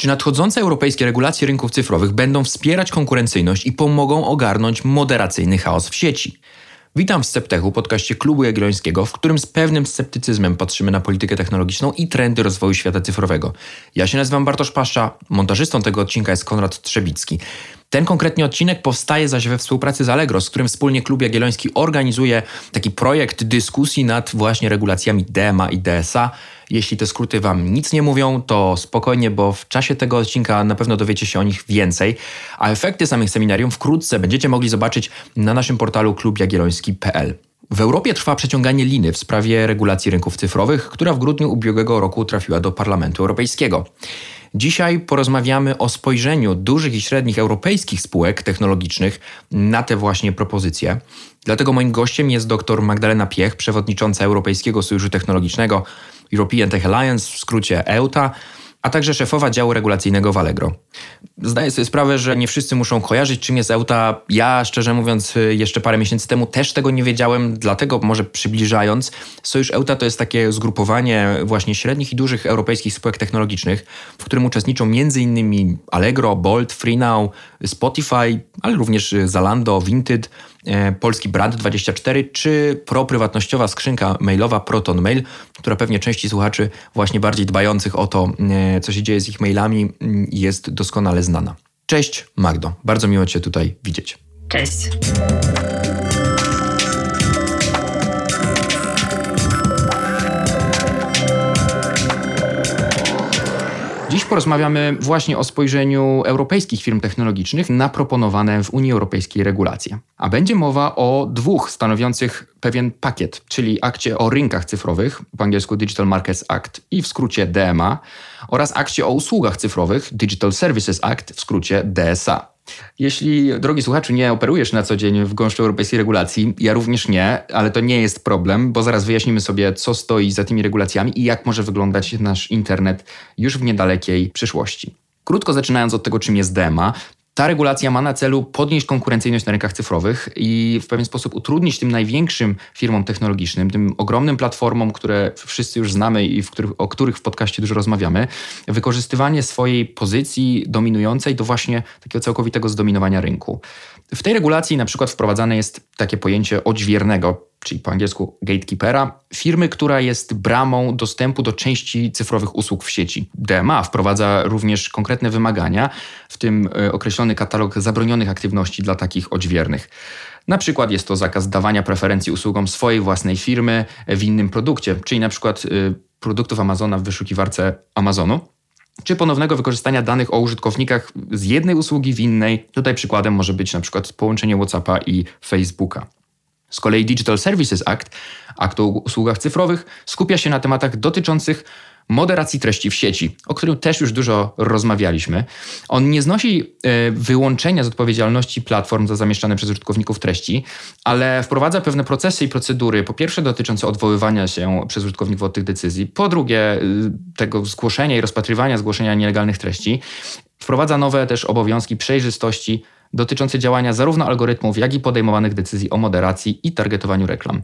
Czy nadchodzące europejskie regulacje rynków cyfrowych będą wspierać konkurencyjność i pomogą ogarnąć moderacyjny chaos w sieci? Witam w Sceptechu, podcaście Klubu Jagiellońskiego, w którym z pewnym sceptycyzmem patrzymy na politykę technologiczną i trendy rozwoju świata cyfrowego. Ja się nazywam Bartosz Pasza, montażystą tego odcinka jest Konrad Trzebicki. Ten konkretnie odcinek powstaje zaś we współpracy z Allegro, z którym wspólnie Klub Jagielloński organizuje taki projekt dyskusji nad właśnie regulacjami DMA i DSA. Jeśli te skróty Wam nic nie mówią, to spokojnie, bo w czasie tego odcinka na pewno dowiecie się o nich więcej, a efekty samych seminarium wkrótce będziecie mogli zobaczyć na naszym portalu klubjagielloński.pl. W Europie trwa przeciąganie liny w sprawie regulacji rynków cyfrowych, która w grudniu ubiegłego roku trafiła do Parlamentu Europejskiego. Dzisiaj porozmawiamy o spojrzeniu dużych i średnich europejskich spółek technologicznych na te właśnie propozycje. Dlatego moim gościem jest dr Magdalena Piech, przewodnicząca Europejskiego Sojuszu Technologicznego European Tech Alliance, w skrócie EUTA, a także szefowa działu regulacyjnego w Allegro. Zdaję sobie sprawę, że nie wszyscy muszą kojarzyć, czym jest EUTA. Ja, szczerze mówiąc, jeszcze parę miesięcy temu też tego nie wiedziałem, dlatego może przybliżając, Sojusz EUTA to jest takie zgrupowanie właśnie średnich i dużych europejskich spółek technologicznych, w którym uczestniczą m.in. Allegro, Bolt, FreeNow, Spotify, ale również Zalando, Vinted, E, polski Brand24 czy proprywatnościowa skrzynka mailowa Proton Mail, która pewnie części słuchaczy właśnie bardziej dbających o to, e, co się dzieje z ich mailami, jest doskonale znana. Cześć Magdo, bardzo miło Cię tutaj widzieć. Cześć. Porozmawiamy właśnie o spojrzeniu europejskich firm technologicznych na proponowane w Unii Europejskiej regulacje. A będzie mowa o dwóch stanowiących pewien pakiet, czyli akcie o rynkach cyfrowych, po angielsku Digital Markets Act i w skrócie DMA, oraz akcie o usługach cyfrowych, Digital Services Act, w skrócie DSA. Jeśli, drogi słuchaczu, nie operujesz na co dzień w gąszczu europejskiej regulacji, ja również nie, ale to nie jest problem, bo zaraz wyjaśnimy sobie, co stoi za tymi regulacjami i jak może wyglądać nasz internet już w niedalekiej przyszłości. Krótko zaczynając od tego, czym jest DEMA, ta regulacja ma na celu podnieść konkurencyjność na rynkach cyfrowych i w pewien sposób utrudnić tym największym firmom technologicznym, tym ogromnym platformom, które wszyscy już znamy i w których, o których w podcaście dużo rozmawiamy, wykorzystywanie swojej pozycji dominującej do właśnie takiego całkowitego zdominowania rynku. W tej regulacji na przykład wprowadzane jest takie pojęcie odźwiernego, czyli po angielsku gatekeepera, firmy, która jest bramą dostępu do części cyfrowych usług w sieci. DMA wprowadza również konkretne wymagania, w tym e, określony katalog zabronionych aktywności dla takich odźwiernych. Na przykład jest to zakaz dawania preferencji usługom swojej własnej firmy w innym produkcie, czyli na przykład e, produktów Amazona w wyszukiwarce Amazonu czy ponownego wykorzystania danych o użytkownikach z jednej usługi w innej. Tutaj przykładem może być na przykład połączenie WhatsAppa i Facebooka. Z kolei Digital Services Act, akt o usługach cyfrowych, skupia się na tematach dotyczących moderacji treści w sieci, o którym też już dużo rozmawialiśmy. On nie znosi e, wyłączenia z odpowiedzialności platform za zamieszczane przez użytkowników treści, ale wprowadza pewne procesy i procedury, po pierwsze dotyczące odwoływania się przez użytkowników od tych decyzji, po drugie e, tego zgłoszenia i rozpatrywania zgłoszenia nielegalnych treści. Wprowadza nowe też obowiązki przejrzystości dotyczące działania zarówno algorytmów, jak i podejmowanych decyzji o moderacji i targetowaniu reklam.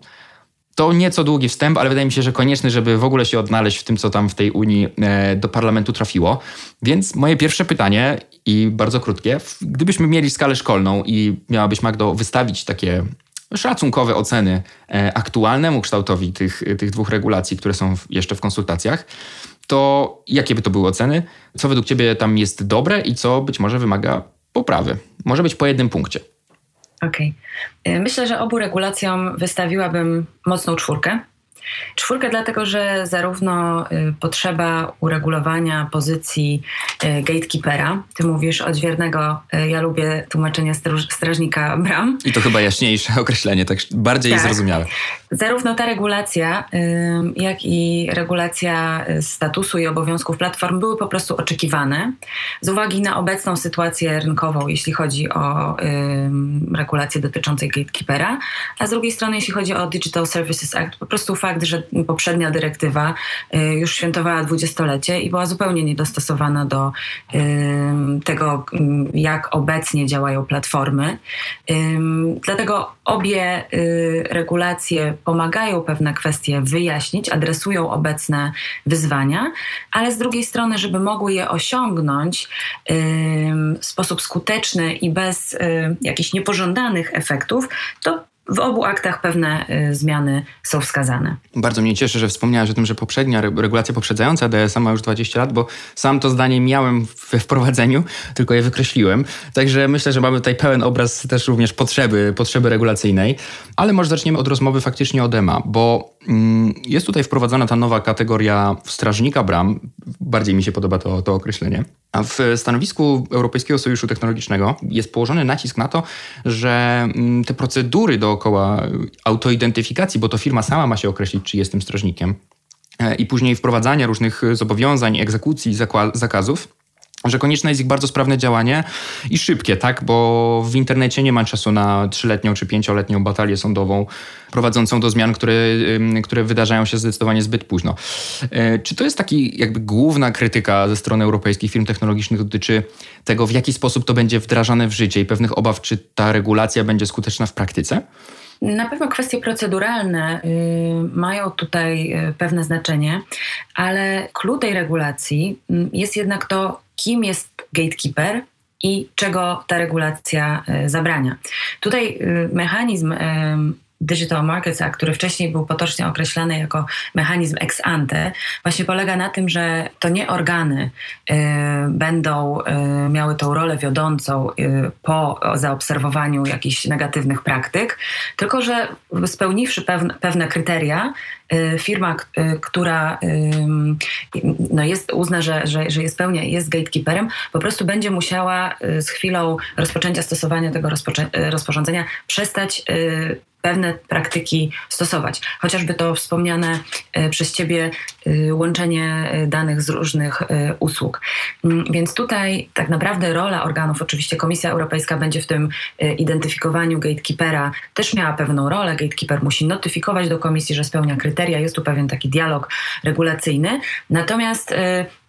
To nieco długi wstęp, ale wydaje mi się, że konieczny, żeby w ogóle się odnaleźć w tym, co tam w tej Unii e, do parlamentu trafiło. Więc moje pierwsze pytanie i bardzo krótkie. Gdybyśmy mieli skalę szkolną i miałabyś, Magdo, wystawić takie szacunkowe oceny e, aktualnemu kształtowi tych, tych dwóch regulacji, które są jeszcze w konsultacjach, to jakie by to były oceny? Co według Ciebie tam jest dobre i co być może wymaga poprawy? Może być po jednym punkcie. Okej. Okay. Myślę, że obu regulacjom wystawiłabym mocną czwórkę. Czwórkę dlatego, że zarówno y, potrzeba uregulowania pozycji y, gatekeepera, ty mówisz odźwiernego, y, ja lubię tłumaczenie strażnika bram. I to chyba jaśniejsze określenie, tak bardziej tak. zrozumiałe. Zarówno ta regulacja, jak i regulacja statusu i obowiązków platform były po prostu oczekiwane z uwagi na obecną sytuację rynkową, jeśli chodzi o regulację dotyczącą gatekeepera, a z drugiej strony, jeśli chodzi o Digital Services Act, po prostu fakt, fakt, że poprzednia dyrektywa już świętowała dwudziestolecie i była zupełnie niedostosowana do tego, jak obecnie działają platformy. Dlatego obie regulacje pomagają pewne kwestie wyjaśnić, adresują obecne wyzwania, ale z drugiej strony, żeby mogły je osiągnąć w sposób skuteczny i bez jakichś niepożądanych efektów, to w obu aktach pewne y, zmiany są wskazane. Bardzo mnie cieszy, że wspomniałaś o tym, że poprzednia regulacja poprzedzająca DSA ma już 20 lat, bo sam to zdanie miałem we wprowadzeniu, tylko je wykreśliłem. Także myślę, że mamy tutaj pełen obraz też również potrzeby, potrzeby regulacyjnej. Ale może zaczniemy od rozmowy faktycznie o DEMA, bo jest tutaj wprowadzona ta nowa kategoria strażnika bram. Bardziej mi się podoba to, to określenie. A w stanowisku Europejskiego Sojuszu Technologicznego jest położony nacisk na to, że mm, te procedury dookoła autoidentyfikacji, bo to firma sama ma się określić, czy jestem strażnikiem, e, i później wprowadzania różnych zobowiązań, egzekucji, zakazów, że konieczne jest ich bardzo sprawne działanie i szybkie, tak? Bo w internecie nie ma czasu na trzyletnią czy pięcioletnią batalię sądową prowadzącą do zmian, które, które wydarzają się zdecydowanie zbyt późno. E, czy to jest taki jakby główna krytyka ze strony europejskich firm technologicznych dotyczy tego, w jaki sposób to będzie wdrażane w życie i pewnych obaw, czy ta regulacja będzie skuteczna w praktyce? Na pewno kwestie proceduralne y, mają tutaj y, pewne znaczenie, ale klucz tej regulacji y, jest jednak to, kim jest gatekeeper i czego ta regulacja y, zabrania. Tutaj y, mechanizm Digital Markets Act, który wcześniej był potocznie określany jako mechanizm ex ante, właśnie polega na tym, że to nie organy y, będą y, miały tą rolę wiodącą y, po zaobserwowaniu jakichś negatywnych praktyk, tylko że spełniwszy pewne, pewne kryteria, y, firma, y, która y, no jest, uzna, że, że, że jest pełnia jest gatekeeperem, po prostu będzie musiała z chwilą rozpoczęcia stosowania tego rozporządzenia przestać pewne praktyki stosować. Chociażby to wspomniane e, przez Ciebie e, łączenie e, danych z różnych usług. Mm, więc tutaj tak naprawdę rola organów, oczywiście Komisja Europejska będzie w tym identyfikowaniu gatekeepera też miała pewną rolę. Gatekeeper musi notyfikować do komisji, że spełnia kryteria. Jest tu pewien taki dialog regulacyjny. Natomiast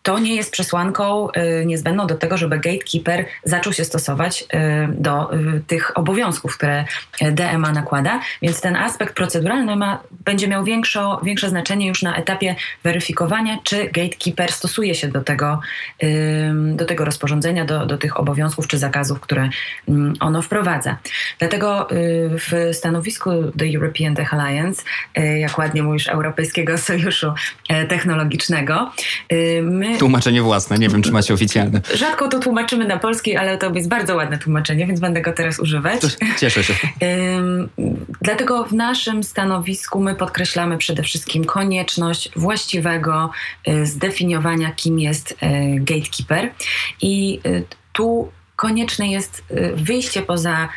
to nie jest przesłanką y, niezbędną do tego, żeby gatekeeper zaczął się stosować y, do y, tych obowiązków, które DMA nakłada, więc ten aspekt proceduralny ma, będzie miał większo, większe znaczenie już na etapie weryfikowania, czy gatekeeper stosuje się do tego, do tego rozporządzenia, do, do tych obowiązków czy zakazów, które ono wprowadza. Dlatego w stanowisku The European Tech Alliance, jak ładnie mówisz, Europejskiego Sojuszu Technologicznego, my Tłumaczenie własne, nie wiem, czy macie oficjalne. Rzadko to tłumaczymy na polski, ale to jest bardzo ładne tłumaczenie, więc będę go teraz używać. Cieszę się. Ym, dlatego w naszym stanowisku my podkreślamy przede wszystkim konieczność właściwego y, zdefiniowania, kim jest y, gatekeeper. I y, tu konieczne jest wyjście poza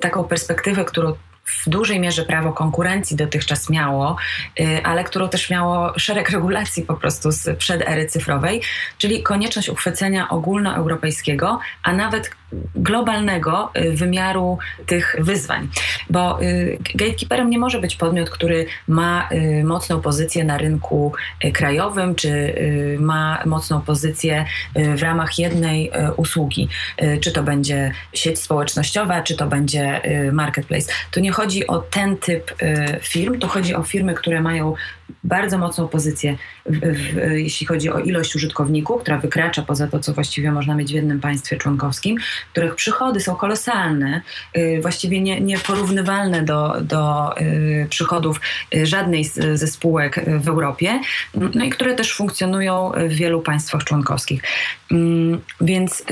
taką perspektywę, którą w dużej mierze prawo konkurencji dotychczas miało, y, ale którą też miało szereg regulacji po prostu z przed ery cyfrowej, czyli konieczność uchwycenia ogólnoeuropejskiego, a nawet globalnego y, wymiaru tych wyzwań. Bo y, gatekeeperem nie może być podmiot, który ma mocną pozycję na rynku krajowym, czy ma mocną pozycję w ramach jednej usługi. Czy to będzie sieć społecznościowa, czy to będzie marketplace. Tu nie chodzi o ten typ y, firm, to chodzi o firmy, które mają bardzo mocną pozycję, w, w, jeśli chodzi o ilość użytkowników, która wykracza poza to, co właściwie można mieć w jednym państwie członkowskim, których przychody są kolosalne, y, właściwie nie, nieporównywalne do, do y, przychodów żadnej z, ze spółek w Europie, no i które też funkcjonują w wielu państwach członkowskich. Mm, więc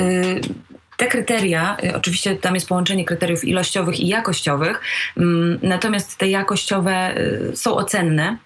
te kryteria, y, oczywiście tam jest połączenie kryteriów ilościowych i jakościowych, mm, natomiast te jakościowe y, są ocenne, y,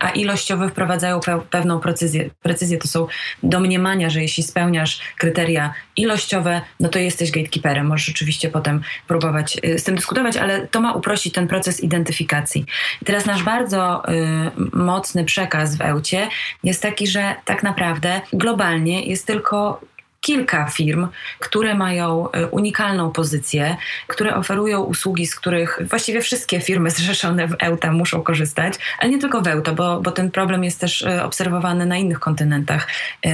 a ilościowe wprowadzają pewną precyzję. Precyzję to są domniemania, że jeśli spełniasz kryteria ilościowe, no to jesteś gatekeeperem. Możesz oczywiście potem próbować z tym dyskutować, ale to ma uprościć ten proces identyfikacji. I teraz nasz bardzo y, mocny przekaz w EUCie jest taki, że tak naprawdę globalnie jest tylko kilka firm, które mają e, unikalną pozycję, które oferują usługi, z których właściwie wszystkie firmy zrzeszone w EUTA muszą korzystać, ale nie tylko w EUTA, bo, bo ten problem jest też e, obserwowany na innych kontynentach.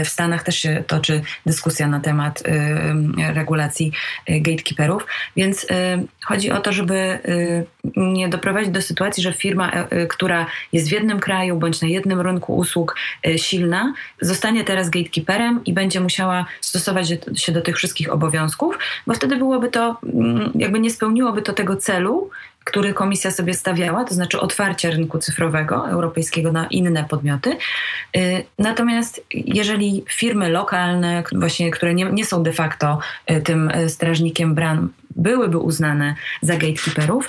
W Stanach też się toczy dyskusja na temat regulacji gatekeeperów, więc chodzi o to, żeby nie doprowadzić do sytuacji, że firma, która jest w jednym kraju bądź na jednym rynku usług silna, zostanie teraz gatekeeperem i będzie musiała stosować się do tych wszystkich obowiązków, bo wtedy byłoby to, mm, jakby nie spełniłoby to tego celu, który komisja sobie stawiała, to znaczy otwarcie rynku cyfrowego europejskiego na inne podmioty. Y, natomiast jeżeli firmy lokalne, właśnie, które nie, nie są de facto y, tym y, strażnikiem bram, byłyby uznane za gatekeeperów,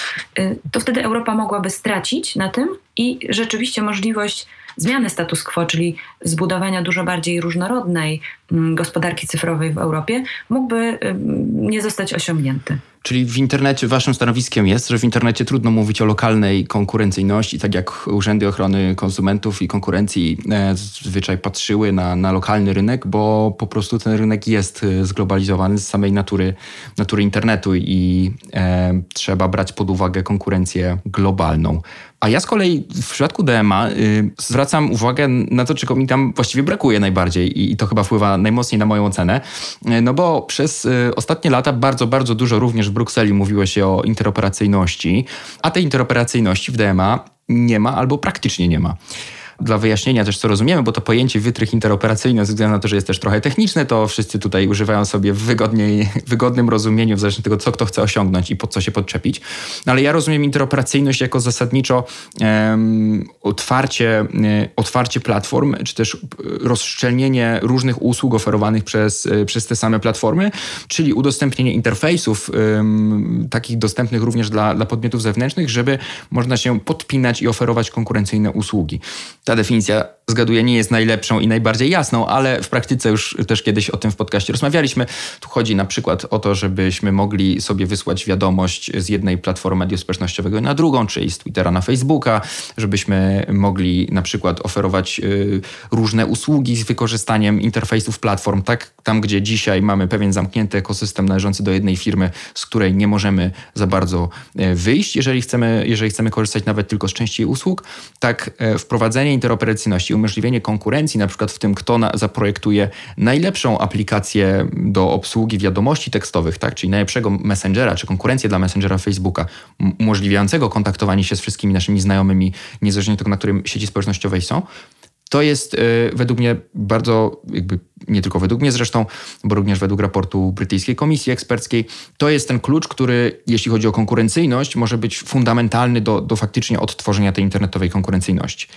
to wtedy Europa mogłaby stracić na tym i rzeczywiście możliwość zmiany status quo, czyli zbudowania dużo bardziej różnorodnej mm, gospodarki cyfrowej w Europie, mógłby nie zostać osiągnięty. Czyli w internecie, waszym stanowiskiem jest, że w internecie trudno mówić o lokalnej konkurencyjności, tak jak urzędy ochrony konsumentów i konkurencji e, zwyczaj patrzyły na, na lokalny rynek, bo po prostu ten rynek jest e, zglobalizowany z samej natury, natury internetu i e, trzeba brać pod uwagę konkurencję globalną. A ja z kolei w przypadku DMA y, zwracam uwagę na to, czego mi tam właściwie brakuje najbardziej i, i to chyba wpływa najmocniej na moją ocenę, y, no bo przez y, ostatnie lata bardzo, bardzo dużo również w Brukseli mówiło się o interoperacyjności, a tej interoperacyjności w DMA nie ma albo praktycznie nie ma dla wyjaśnienia też, co rozumiemy, bo to pojęcie wytrych interoperacyjny, ze względu na to, że jest też trochę techniczne, to wszyscy tutaj używają sobie w wygodniej, wygodnym rozumieniu, w zależności od tego, co kto chce osiągnąć i pod co się podczepić. No, ale ja rozumiem interoperacyjność jako zasadniczo um, otwarcie, um, otwarcie platform, czy też rozszczelnienie różnych usług oferowanych przez, e, przez te same platformy, czyli udostępnienie interfejsów um, takich dostępnych również dla, dla podmiotów zewnętrznych, żeby można się podpinać i oferować konkurencyjne usługi. Ta ta definiția zgaduję, nie jest najlepszą i najbardziej jasną, ale w praktyce już też kiedyś o tym w podcaście rozmawialiśmy. Tu chodzi na przykład o to, żebyśmy mogli sobie wysłać wiadomość z jednej platformy mediów społecznościowego na drugą, czyli z Twittera na Facebooka, żebyśmy mogli na przykład oferować y, różne usługi z wykorzystaniem interfejsów platform, tak tam, gdzie dzisiaj mamy pewien zamknięty ekosystem należący do jednej firmy, z której nie możemy za bardzo y, wyjść, jeżeli chcemy, jeżeli chcemy korzystać nawet tylko z części usług, tak y, wprowadzenie interoperacyjności, umożliwienie konkurencji, na przykład w tym, kto na, zaprojektuje najlepszą aplikację do obsługi wiadomości tekstowych, tak? czyli najlepszego messengera, czy konkurencję dla messengera Facebooka, umożliwiającego kontaktowanie się z wszystkimi naszymi znajomymi, niezależnie od tego, na którym sieci społecznościowej są, to jest y, według mnie bardzo, jakby nie tylko według mnie zresztą, bo również według raportu Brytyjskiej Komisji Eksperckiej, to jest ten klucz, który, jeśli chodzi o konkurencyjność, może być fundamentalny do, do faktycznie odtworzenia tej internetowej konkurencyjności.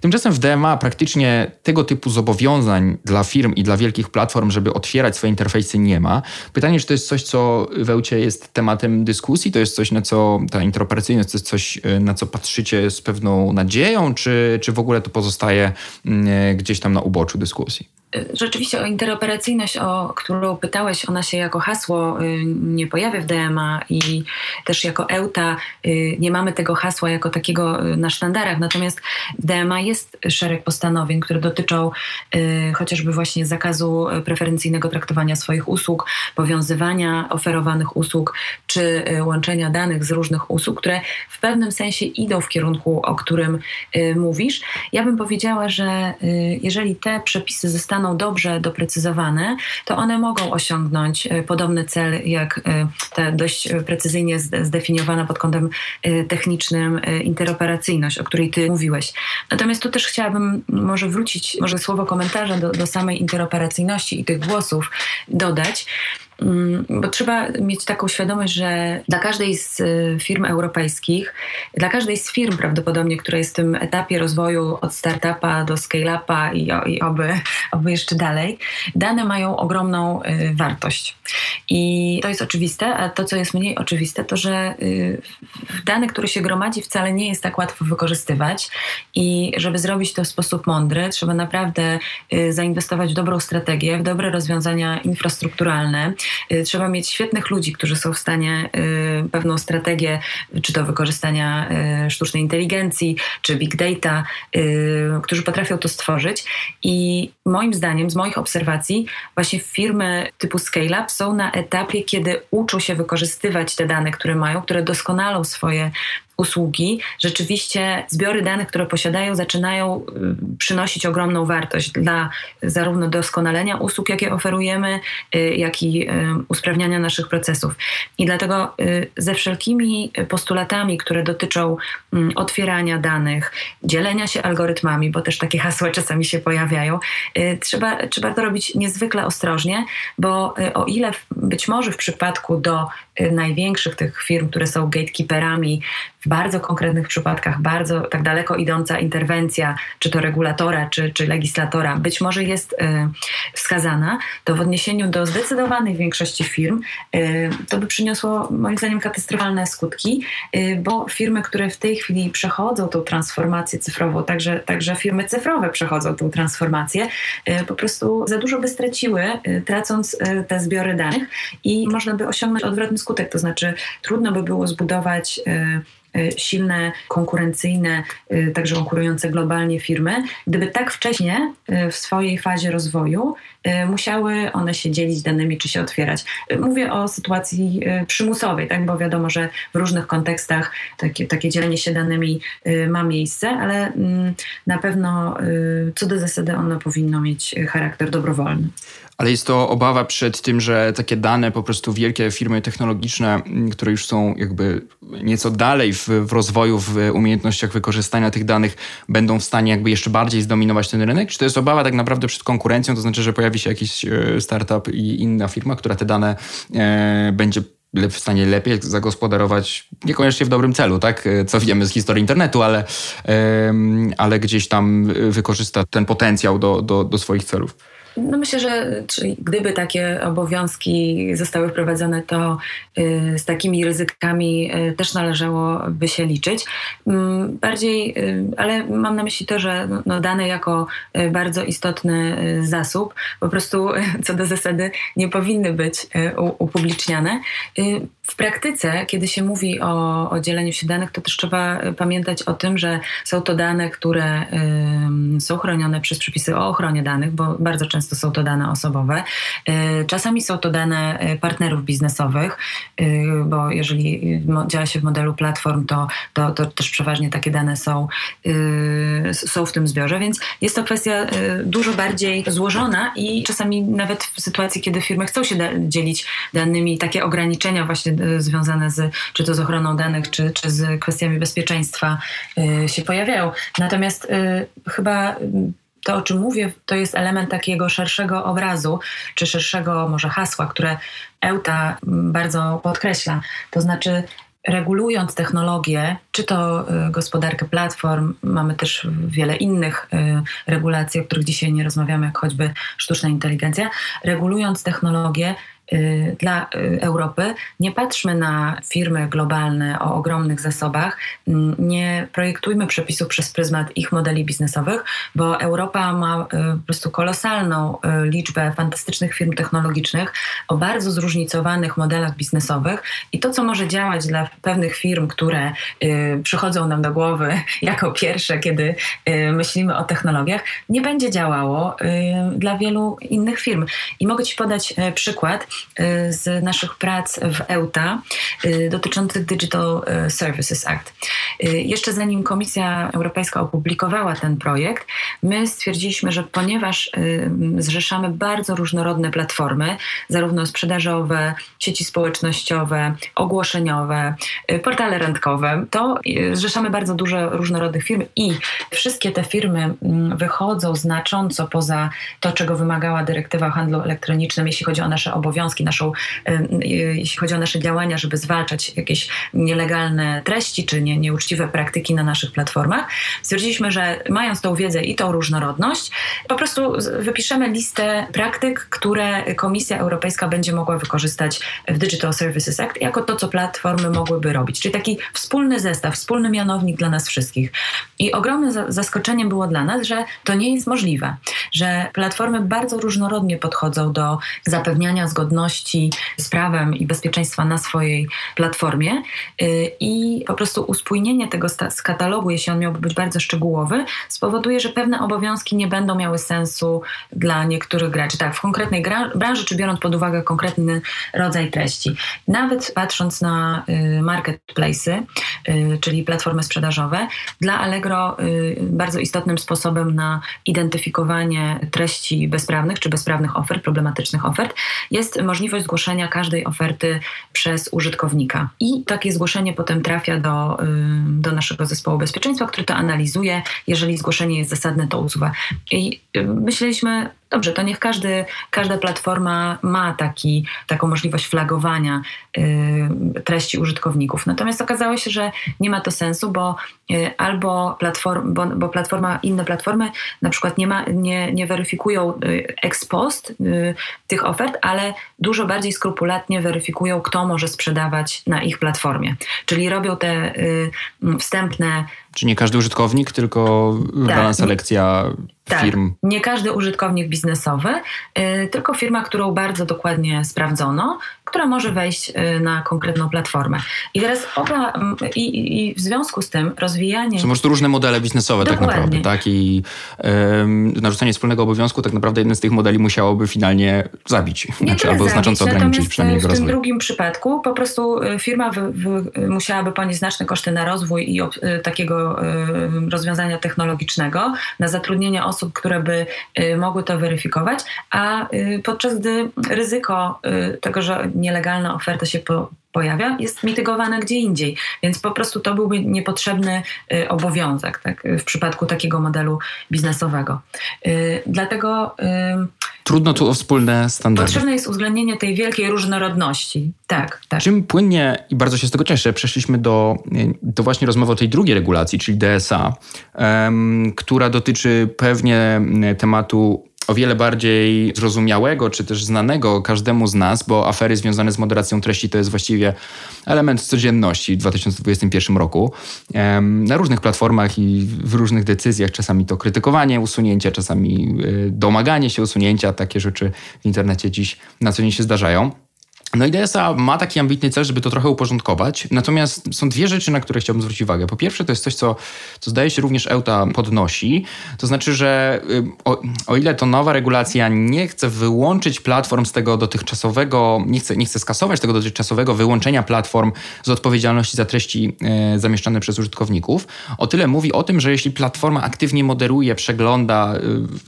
Tymczasem w DMA praktycznie tego typu zobowiązań dla firm i dla wielkich platform, żeby otwierać swoje interfejsy, nie ma. Pytanie, czy to jest coś, co w jest tematem dyskusji, to jest coś, na co ta interoperacyjność to jest coś, y, na co patrzycie z pewną nadzieją, czy, czy w ogóle to pozostaje mm, gdzieś tam na uboczu dyskusji? Rzeczywiście o interoperacyjność, o którą pytałeś, ona się jako hasło y, nie pojawia w DMA i też jako EUTA y, nie mamy tego hasła jako takiego y, na sztandarach. Natomiast w DMA jest szereg postanowień, które dotyczą chociażby właśnie zakazu preferencyjnego traktowania swoich usług, powiązywania oferowanych usług czy łączenia danych z różnych usług, które w pewnym sensie idą w kierunku, o którym mówisz. Ja bym powiedziała, że jeżeli te przepisy zostaną zostaną dobrze doprecyzowane, to one mogą osiągnąć e, podobny cel, jak e, ta dość precyzyjnie zdefiniowana pod kątem e, technicznym interoperacyjność, o której ty mówiłeś. Natomiast tu też chciałabym może wrócić, może słowo komentarza do, do samej interoperacyjności i tych głosów dodać. Mm, bo trzeba mieć taką świadomość, że dla każdej z y, firm europejskich, dla każdej z firm prawdopodobnie, która jest w tym etapie rozwoju od startupa do scale-upa i, i oby, oby jeszcze dalej, dane mają ogromną y, wartość. I to jest oczywiste, a to, co jest mniej oczywiste, to, że y, dane, które się gromadzi, wcale nie jest tak łatwo wykorzystywać i żeby zrobić to w sposób mądry, trzeba naprawdę zainwestować w dobrą strategię, w dobre rozwiązania infrastrukturalne, Trzeba mieć świetnych ludzi, którzy są w stanie pewną strategię, czy to wykorzystania sztucznej inteligencji, czy big data, którzy potrafią to stworzyć. I moim zdaniem, z moich obserwacji, właśnie firmy typu scale-up są na etapie, kiedy uczą się wykorzystywać te dane, które mają, które doskonalą swoje usługi, rzeczywiście zbiory danych, które posiadają, zaczynają y, przynosić ogromną wartość dla zarówno doskonalenia usług, jakie oferujemy, y, jak i y, usprawniania naszych procesów. I dlatego ze wszelkimi postulatami, które dotyczą mm, otwierania danych, dzielenia się algorytmami, bo też takie hasła czasami się pojawiają, trzeba, trzeba to robić niezwykle ostrożnie, bo o ile być może w przypadku do największych tych firm, które są gatekeeperami, w bardzo konkretnych przypadkach bardzo tak daleko idąca interwencja, czy to regulatora, czy, czy legislatora, być może jest y, wskazana, to w odniesieniu do zdecydowanej większości firm y, to by przyniosło moim zdaniem katastrofalne skutki, y, bo firmy, które w tej chwili przechodzą tą transformację cyfrową, także, także firmy cyfrowe przechodzą tą transformację, po prostu za dużo by straciły, tracąc te zbiory danych i można by osiągnąć odwrotny skutek, to znaczy trudno by było zbudować Y, silne, konkurencyjne, y, także konkurujące globalnie firmy, gdyby tak wcześnie w swojej fazie rozwoju musiały one się dzielić danymi czy się otwierać. Mówię o sytuacji przymusowej, tak? bo wiadomo, że w różnych kontekstach takie, takie dzielenie się danymi ma miejsce, ale mm, na pewno co do zasady ono powinno mieć charakter dobrowolny ale jest to obawa przed tym, że takie dane, po prostu wielkie firmy technologiczne, które już są jakby nieco dalej w, w, rozwoju, w umiejętnościach wykorzystania tych danych, będą w stanie jakby jeszcze bardziej zdominować ten rynek? Czy to jest obawa tak naprawdę przed konkurencją, to znaczy, że pojawi się jakiś e, startup i inna firma, która te dane e, będzie w stanie lepiej zagospodarować, niekoniecznie w dobrym celu, tak? E, co wiemy z historii internetu, ale, ale gdzieś tam wykorzysta ten potencjał do, do, do swoich celów. No myślę, że gdyby takie obowiązki zostały wprowadzone, to y, z takimi ryzykami y, też należałoby się liczyć. Mm, bardziej, y, ale mam na myśli to, że no, dane jako bardzo istotny zasób po prostu co do zasady nie powinny być upubliczniane. W praktyce, kiedy się mówi o, o dzieleniu się danych, to też trzeba pamiętać o tym, że są to dane, które są chronione przez przepisy o ochronie danych, bo bardzo często są to dane osobowe. Y, czasami są to dane y, partnerów biznesowych, y, bo jeżeli działa się w modelu platform, to, to, to też przeważnie takie dane są, są w tym zbiorze, więc jest to kwestia dużo bardziej złożona i czasami nawet w sytuacji, kiedy firmy chcą się dzielić danymi, takie ograniczenia właśnie związane z, czy to z ochroną danych, czy, czy z kwestiami bezpieczeństwa się pojawiają. Natomiast chyba to, o czym mówię, to jest element takiego szerszego obrazu, czy szerszego może hasła, które EUTA bardzo podkreśla. To znaczy, regulując technologię, czy to y, gospodarkę platform, mamy też wiele innych y, regulacji, o których dzisiaj nie rozmawiamy, jak choćby sztuczna inteligencja, regulując technologię, Y, dla y, Europy. Nie patrzmy na firmy globalne o ogromnych zasobach, nie projektujmy przepisów przez pryzmat ich modeli biznesowych, bo Europa ma y, po prostu kolosalną liczbę fantastycznych firm technologicznych o bardzo zróżnicowanych modelach biznesowych i to, co może działać dla pewnych firm, które przychodzą nam do głowy jako pierwsze, kiedy myślimy o technologiach, nie będzie działało dla wielu innych firm. I mogę Ci podać przykład. Y, z naszych prac w EUTA y, dotyczących Digital y, Services Act. Jeszcze zanim Komisja Europejska opublikowała ten projekt, my stwierdziliśmy, że ponieważ zrzeszamy bardzo różnorodne platformy, zarówno sprzedażowe, sieci społecznościowe, ogłoszeniowe, portale randkowe, to zrzeszamy bardzo dużo różnorodnych firm i wszystkie te firmy mm, wychodzą znacząco poza to, czego wymagała dyrektywa o handlu elektronicznym, jeśli chodzi o nasze obowiązki obowiązki, naszą, jeśli chodzi o nasze działania, żeby zwalczać jakieś nielegalne treści czy nie, nieuczciwe praktyki na naszych platformach, stwierdziliśmy, że mając tą wiedzę i tą różnorodność, po prostu wypiszemy listę praktyk, które Komisja Europejska będzie mogła wykorzystać w Digital Services Act jako to, co platformy mogłyby robić. Czyli taki wspólny zestaw, wspólny mianownik dla nas wszystkich. I ogromnym zaskoczeniem było dla nas, że to nie jest możliwe, że platformy bardzo różnorodnie podchodzą do zapewniania zgodności zgodności z prawem i bezpieczeństwa na swojej platformie i po prostu uspójnienie tego z katalogu, jeśli on miałby być bardzo szczegółowy, spowoduje, że pewne obowiązki nie będą miały sensu dla niektórych graczy. Tak, w konkretnej branży, czy biorąc pod uwagę konkretny rodzaj treści. Nawet patrząc na marketplace'y, czyli platformy sprzedażowe, dla Allegro bardzo istotnym sposobem na identyfikowanie treści bezprawnych czy bezprawnych ofert, problematycznych ofert, jest możliwość zgłoszenia każdej oferty przez użytkownika. I takie zgłoszenie potem trafia do, do naszego zespołu bezpieczeństwa, który to analizuje. Jeżeli zgłoszenie jest zasadne, to usuwa. I myśleliśmy, Dobrze, to niech każdy, każda platforma ma taki, taką możliwość flagowania y, treści użytkowników. Natomiast okazało się, że nie ma to sensu, bo y, albo platform, bo, bo, platforma, inne platformy na przykład nie, ma, nie, nie weryfikują y, ex post y, tych ofert, ale dużo bardziej skrupulatnie weryfikują, kto może sprzedawać na ich platformie. Czyli robią te y, wstępne czy nie każdy użytkownik, tylko tak. selekcja tak. firm? Nie każdy użytkownik biznesowy, yy, tylko firma, którą bardzo dokładnie sprawdzono, która może wejść y, na konkretną platformę. I teraz oba, i, i w związku z tym rozwijanie... Są może to różne modele biznesowe tak Dokładnie. tak naprawdę, tak? I narzucenie wspólnego obowiązku tak naprawdę jeden z tych modeli musiałoby finalnie zabić, Nie znaczy, albo znacząco ograniczyć przynajmniej jego rozwój. w tym drugim przypadku po prostu y, firma wy, wy, musiałaby ponieść znaczne koszty na rozwój i y, takiego y, rozwiązania technologicznego, na zatrudnienie osób, które by y, mogły to weryfikować, a y, podczas gdy ryzyko tego, że nielegalna oferta się po, pojawia, jest mitygowane gdzie indziej. Więc po prostu to byłby niepotrzebny y, obowiązek tak, w przypadku takiego modelu biznesowego. Y, dlatego. Y, Trudno tu o wspólne standardy. Potrzebne jest uwzględnienie tej wielkiej różnorodności. Tak, tak. Czym płynnie, i bardzo się z tego cieszę, przeszliśmy do, do właśnie rozmowy o tej drugiej regulacji, czyli DSA, um, która dotyczy pewnie tematu o wiele bardziej zrozumiałego, czy też znanego każdemu z nas, bo afery związane z moderacją treści to jest właściwie element codzienności w 2021 roku. Na różnych platformach i w różnych decyzjach, czasami to krytykowanie usunięcia, czasami y, domaganie się usunięcia, takie rzeczy w internecie dziś na co dzień się zdarzają. No i DSA ma taki ambitny cel, żeby to trochę uporządkować. Natomiast są dwie rzeczy, na które chciałbym zwrócić uwagę. Po pierwsze, to jest coś, co, co zdaje się również EUTA podnosi. To znaczy, że y, o, o, ile to nowa regulacja nie chce wyłączyć platform z tego dotychczasowego, nie chce, nie chce skasować tego dotychczasowego wyłączenia platform z odpowiedzialności za treści e, zamieszczane przez użytkowników, o tyle mówi o tym, że jeśli platforma aktywnie moderuje, przegląda y,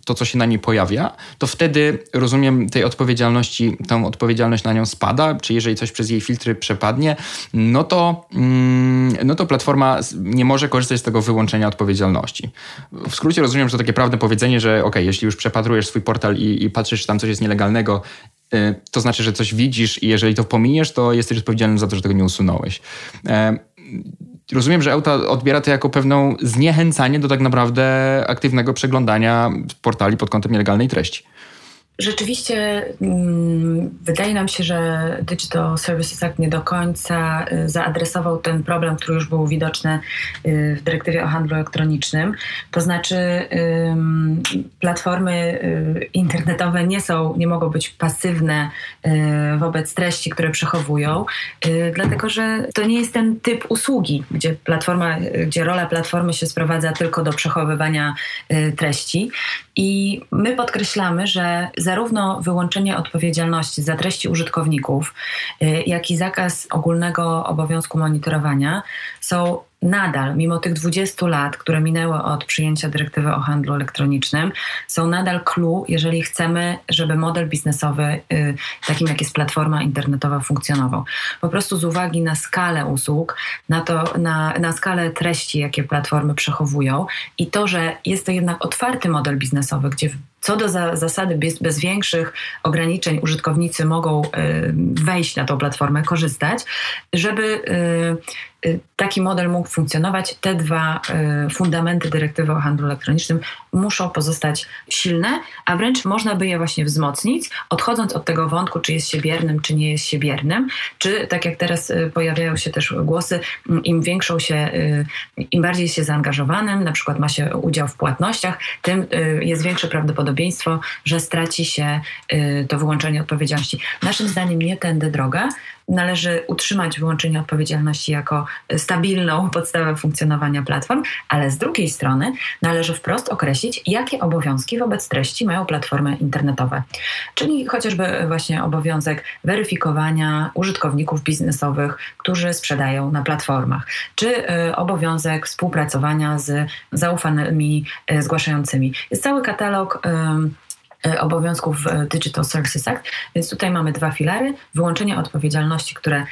to, co się na niej pojawia, to wtedy, rozumiem, tej odpowiedzialności, tą odpowiedzialność na nią spada czy jeżeli coś przez jej filtry przepadnie, no to, mm, no to platforma nie może korzystać z tego wyłączenia odpowiedzialności. W skrócie rozumiem, że to takie prawne powiedzenie, że ok, jeśli już przepatrujesz swój portal i, i patrzysz, czy tam coś jest nielegalnego, y, to znaczy, że coś widzisz i jeżeli to pominiesz, to jesteś odpowiedzialny za to, że tego nie usunąłeś. E, rozumiem, że Euta odbiera to jako pewną zniechęcanie do tak naprawdę aktywnego przeglądania portali pod kątem nielegalnej treści. Rzeczywiście mm, wydaje nam się, że Digital Services Act nie do końca y, zaadresował ten problem, który już był widoczny y, w dyrektywie o handlu elektronicznym. To znaczy platformy y, internetowe nie są, nie mogą być pasywne wobec treści, które przechowują, dlatego że to nie jest ten typ usługi, gdzie platforma, gdzie rola platformy się sprowadza tylko do przechowywania treści. I my podkreślamy, że zarówno wyłączenie odpowiedzialności za treści użytkowników, y, jak i zakaz ogólnego obowiązku monitorowania są nadal, mimo tych 20 lat, które minęły od przyjęcia dyrektywy o handlu elektronicznym, są nadal clue, jeżeli chcemy, żeby model biznesowy, y, takim jak jest platforma internetowa, funkcjonował. Po prostu z uwagi na skalę usług, na, to, na, na skalę treści, jakie platformy przechowują i to, że jest to jednak otwarty model biznesowy, gdzie co do za, zasady bez, bez, większych ograniczeń użytkownicy mogą y, wejść na tą platformę, korzystać, żeby y, y, taki model mógł funkcjonować, te dwa fundamenty dyrektywy o handlu elektronicznym muszą pozostać silne, a wręcz można by je właśnie wzmocnić, odchodząc od tego wątku, czy jest się biernym, czy nie jest się biernym, czy tak jak teraz pojawiają się też głosy, im większą się, im bardziej się zaangażowanym, na przykład ma się udział w płatnościach, tym jest większe prawdopodobieństwo prawdopodobieństwo, że straci się y, to wyłączenie odpowiedzialności. Naszym zdaniem nie tędy droga. Należy utrzymać wyłączenie odpowiedzialności jako stabilną podstawę funkcjonowania platform, ale z drugiej strony należy wprost określić, jakie obowiązki wobec treści mają platformy internetowe. Czyli chociażby właśnie obowiązek weryfikowania użytkowników biznesowych, którzy sprzedają na platformach, czy y, obowiązek współpracowania z zaufanymi y, zgłaszającymi. Jest cały katalog y, obowiązków Digital Services Act, więc tutaj mamy dwa filary. Wyłączenie odpowiedzialności, które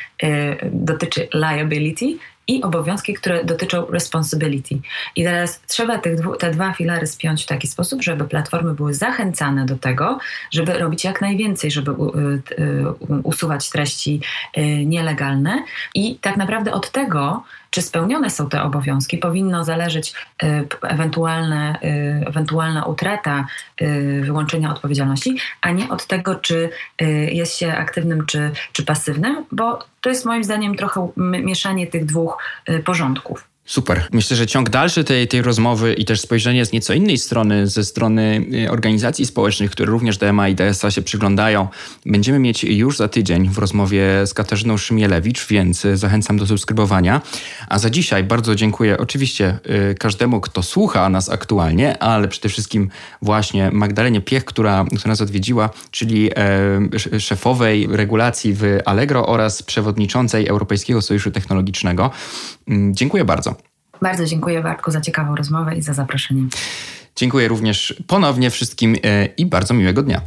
dotyczy liability i obowiązki, które dotyczą responsibility. I teraz trzeba tych, te dwa filary spiąć w taki sposób, żeby platformy były zachęcane do tego, żeby robić jak najwięcej, żeby usuwać treści nielegalne. I tak naprawdę od tego czy spełnione są te obowiązki, powinno zależeć y, ewentualne, y, ewentualna utrata y, wyłączenia odpowiedzialności, a nie od tego, czy jest się aktywnym czy, czy pasywnym, bo to jest moim zdaniem trochę mieszanie tych dwóch porządków. Super. Myślę, że ciąg dalszy tej, tej rozmowy i też spojrzenie z nieco innej strony, ze strony y, organizacji społecznych, które również DMA i DSA się przyglądają, będziemy mieć już za tydzień w rozmowie z Katarzyną Szymielewicz, więc zachęcam do subskrybowania. A za dzisiaj bardzo dziękuję oczywiście y, każdemu, kto słucha nas aktualnie, ale przede wszystkim właśnie Magdalenie Piech, która, która nas odwiedziła, czyli e, szefowej regulacji w Allegro oraz przewodniczącej Europejskiego Sojuszu Technologicznego. Mm, dziękuję bardzo. Bardzo dziękuję Bartku za ciekawą rozmowę i za zaproszenie. Dziękuję również ponownie wszystkim e, i bardzo miłego dnia.